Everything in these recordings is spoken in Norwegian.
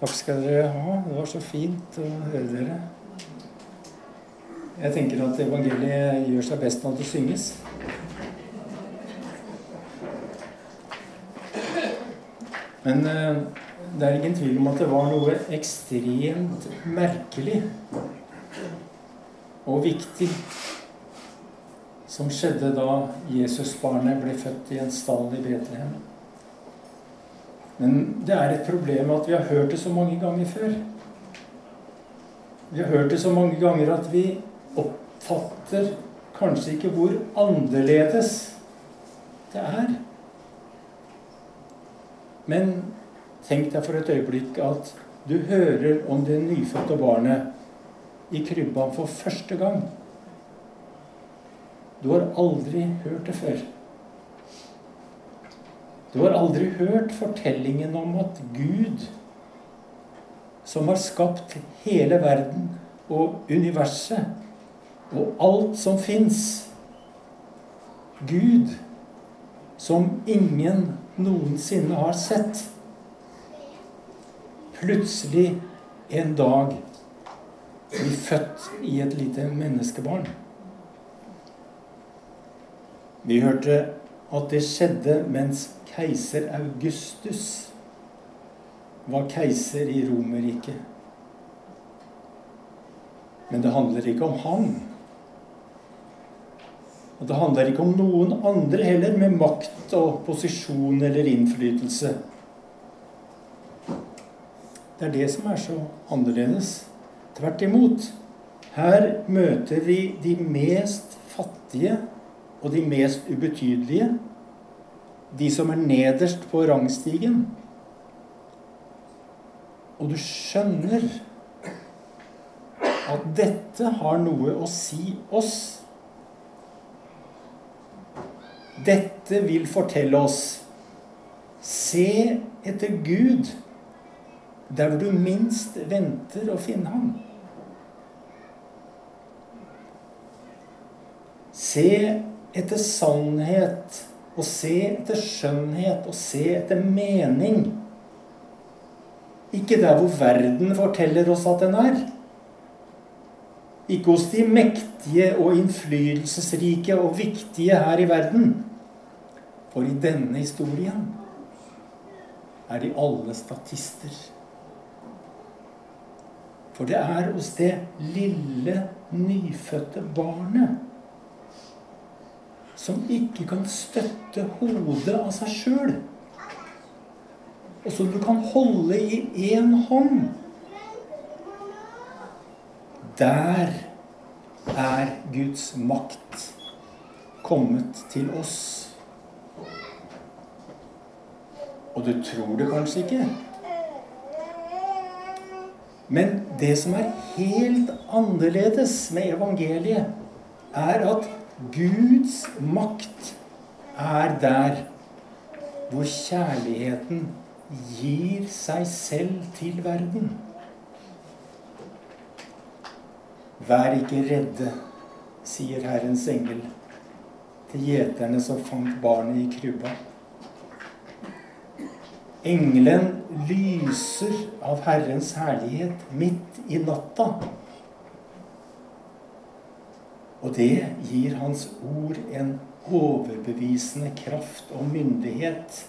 Takk skal dere ha. Det var så fint å høre dere. Jeg tenker at evangeliet gjør seg best når det synges. Men eh, det er ingen tvil om at det var noe ekstremt merkelig og viktig som skjedde da Jesusbarnet ble født i en stall i Betlehem. Men det er et problem at vi har hørt det så mange ganger før. Vi har hørt det så mange ganger at vi oppfatter kanskje ikke hvor annerledes det er. Men tenk deg for et øyeblikk at du hører om det nyfødte barnet i krybba for første gang. Du har aldri hørt det før. Du har aldri hørt fortellingen om at Gud, som har skapt hele verden og universet og alt som fins Gud, som ingen noensinne har sett, plutselig en dag blir født i et lite menneskebarn. Vi hørte at det skjedde mens keiser Augustus var keiser i Romerriket. Men det handler ikke om han. Og det handler ikke om noen andre heller, med makt og posisjon eller innflytelse. Det er det som er så annerledes. Tvert imot. Her møter vi de mest fattige og de mest ubetydelige de som er nederst på rangstigen. Og du skjønner at dette har noe å si oss. Dette vil fortelle oss Se etter Gud der du minst venter å finne ham. Se etter sannhet å se etter skjønnhet, å se etter mening. Ikke der hvor verden forteller oss at den er. Ikke hos de mektige og innflytelsesrike og viktige her i verden. For i denne historien er de alle statister. For det er hos det lille, nyfødte barnet som ikke kan støtte hodet av seg sjøl. Og som du kan holde i én hånd. Der er Guds makt kommet til oss. Og du tror det kanskje ikke. Men det som er helt annerledes med evangeliet, er at Guds makt er der hvor kjærligheten gir seg selv til verden. Vær ikke redde, sier Herrens engel til gjeterne som fant barnet i krybba. Engelen lyser av Herrens herlighet midt i natta. Og det gir Hans ord en overbevisende kraft og myndighet.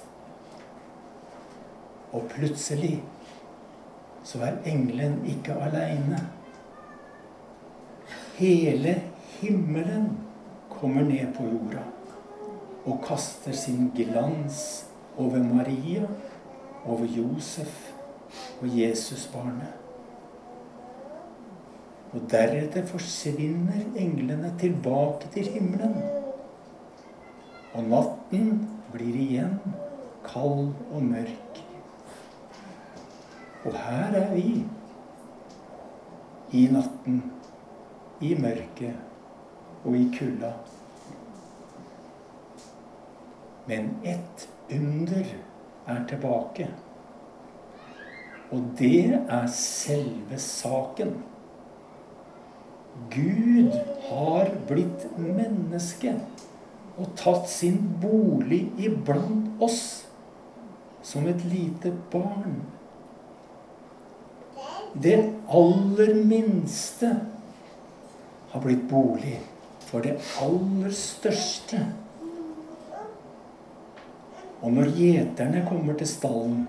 Og plutselig så er engelen ikke aleine. Hele himmelen kommer ned på jorda og kaster sin glans over Maria, over Josef og Jesusbarnet. Og deretter forsvinner englene tilbake til himmelen. Og natten blir igjen kald og mørk. Og her er vi i natten, i mørket og i kulda. Men ett under er tilbake. Og det er selve saken. Gud har blitt menneske og tatt sin bolig iblant oss som et lite barn. det aller minste har blitt bolig for det aller største. Og når gjeterne kommer til stallen,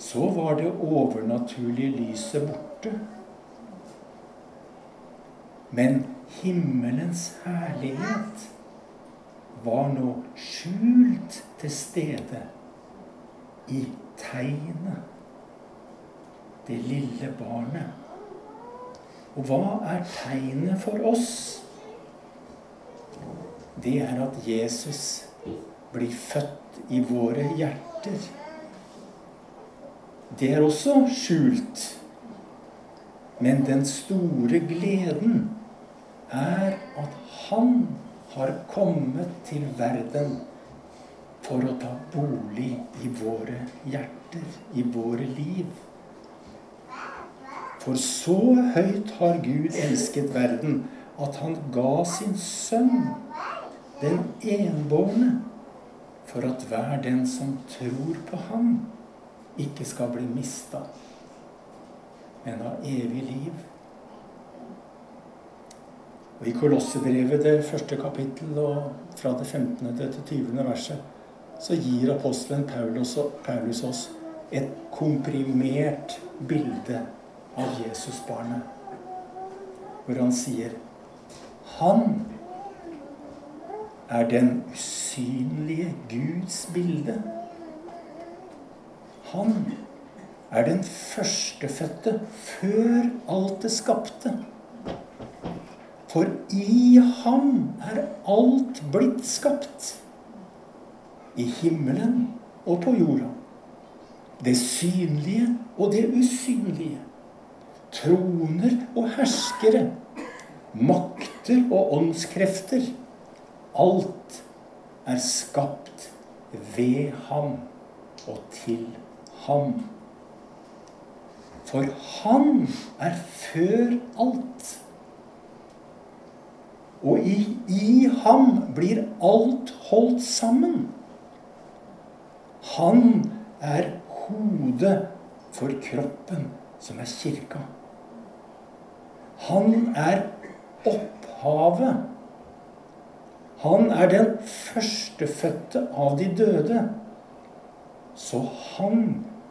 så var det overnaturlige lyset borte. Men himmelens herlighet var nå skjult til stede i tegnet. Det lille barnet. Og hva er tegnet for oss? Det er at Jesus blir født i våre hjerter. Det er også skjult. Men den store gleden er at han har kommet til verden for å ta bolig i våre hjerter, i våre liv. For så høyt har Gud elsket verden at han ga sin sønn, den enbårne, for at hver den som tror på ham, ikke skal bli mista, men ha evig liv. Og I Kolossebrevet, det første kapittel, og fra det 15. til 20. verset, så gir apostelen Paulus, Paulus oss et komprimert bilde av Jesusbarnet. Hvor han sier Han er den usynlige Guds bilde. Han er den førstefødte før alt det skapte. For i ham er alt blitt skapt. I himmelen og på jorda. Det synlige og det usynlige. Troner og herskere. Makter og åndskrefter Alt er skapt ved ham og til ham. For han er før alt. Og i, i ham blir alt holdt sammen. Han er hodet for kroppen, som er kirka. Han er opphavet han er den førstefødte av de døde. Så han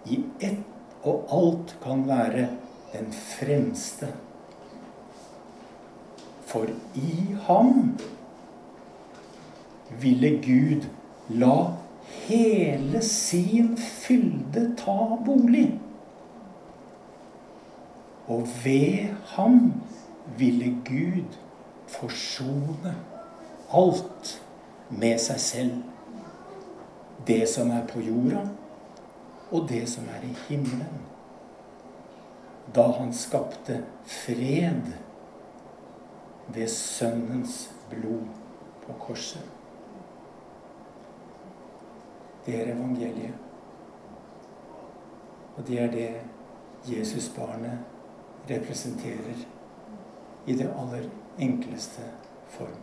i ett og alt kan være den fremste. For i ham ville Gud la hele sin fylde ta bolig. Og ved ham ville Gud forsone alt med seg selv. Det som er på jorda, og det som er i himmelen. Da han skapte fred ved Sønnens blod på korset. Det er evangeliet. Og det er det Jesusbarnet representerer i det aller enkleste form.